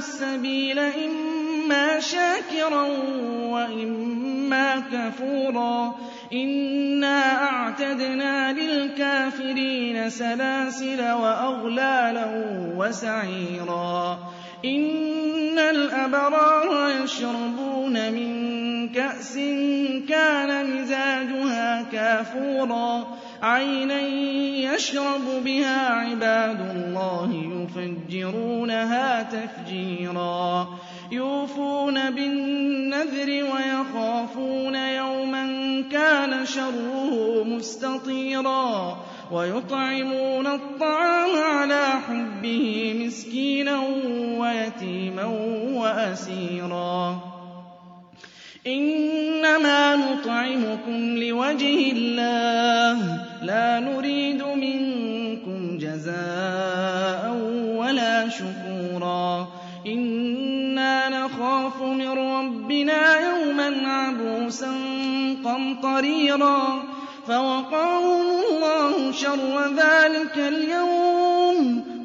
السَّبِيلَ إِمَّا شَاكِرًا وَإِمَّا كَفُورًا. إِنَّا أَعْتَدْنَا لِلْكَافِرِينَ سَلَاسِلَ وَأَغْلَالًا وَسَعِيرًا. إِنَّ الْأَبْرَارَ يَشْرَبُونَ مِن كَأْسٍ كَانَ مِزَاجُهَا كَافُورًا. عَيْنًا يَشْرَبُ بِهَا عِبَادُ اللَّهِ يُفَجِّرُونَهَا تَفْجِيرًا. يُوفُونَ بِالنَّذْرِ وَيَخَافُونَ يَوْمًا كَانَ شَرُّهُ مُسْتَطِيرًا. وَيُطْعِمُونَ الطَّعَامَ عَلَىٰ حُبِّهِ مِسْكِينًا وَيَتِيمًا وَأَسِيرًا. إِنَّمَا نُطْعِمُكُمْ لِوَجْهِ اللَّهِ. لَا نُرِيدُ مِنكُمْ جَزَاءً وَلَا شُكُورًا. إِنَّا نَخَافُ مِن رَّبِّنَا يَوْمًا عَبُوسًا قَمْطَرِيرًا. فَوَقَاهُمُ اللَّهُ شَرَّ ذَٰلِكَ الْيَوْمِ.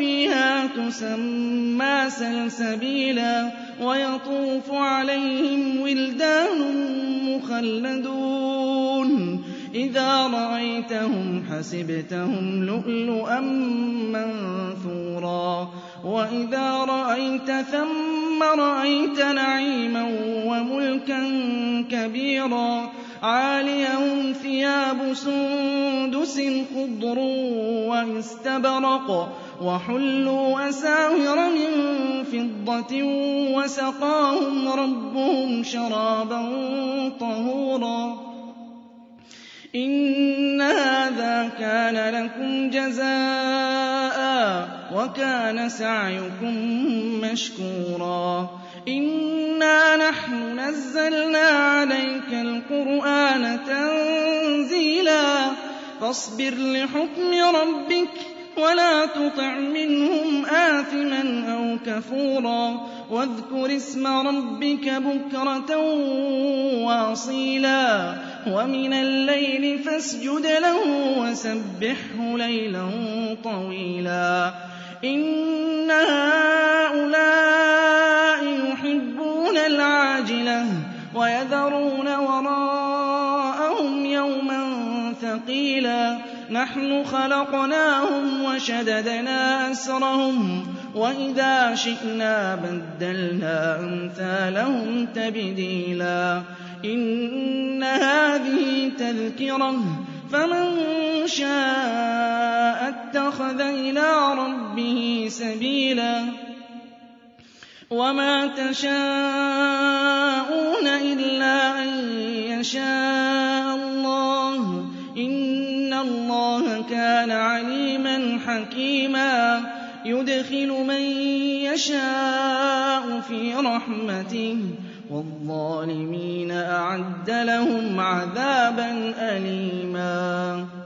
فِيهَا تُسَمَّىٰ سَلْسَبِيلًا وَيَطُوفُ عَلَيْهِمْ وِلْدَانٌ مُّخَلَّدُونَ. إِذَا رَأَيْتَهُمْ حَسِبْتَهُمْ لُؤْلُؤًا مَّنثُورًا. وَإِذَا رَأَيْتَ ثَمَّ رَأَيْتَ نَعِيمًا وَمُلْكًا كَبِيرًا. عَالِيَهُمْ ثِيَابُ سُندُسٍ خُضْرٌ وَإِسْتَبْرَقٌ وَحُلُّوا أَسَاوِرَ مِن فِضَّةٍ وَسَقَاهُمْ رَبُّهُمْ شَرَابًا طَهُورًا. إِنَّ هَٰذَا كَانَ لَكُمْ جَزَاءً وَكَانَ سَعْيُكُم مَّشْكُورًا. إِنَّا نَحْنُ نَزَّلْنَا عَلَيْكَ الْقُرْآنَ تَنزِيلًا فَاصْبِرْ لِحُكْمِ رَبِّكَ وَلَا تُطِعْ مِنْهُمْ آثِمًا أَوْ كَفُورًا وَاذْكُرِ اسْمَ رَبِّكَ بُكْرَةً وَأَصِيلًا وَمِنَ اللَّيْلِ فَاسْجُدْ لَهُ وَسَبِّحْهُ لَيْلًا طَوِيلًا ثَقِيلًا نَحْنُ خَلَقْنَاهُمْ وَشَدَدْنَا أَسْرَهُمْ وَإِذَا شِئْنَا بَدَّلْنَا أَمْثَالَهُمْ تَبْدِيلًا إِنَّ هَٰذِهِ تَذْكِرَةٌ فَمَن شَاءَ اتَّخَذَ إِلَىٰ رَبِّهِ سَبِيلًا وَمَا تَشَاءُونَ إِلَّا أَن حَكِيمًا يُدْخِلُ مَن يَشَاءُ فِي رَحْمَتِهِ ۚ وَالظَّالِمِينَ أَعَدَّ لَهُمْ عَذَابًا أَلِيمًا.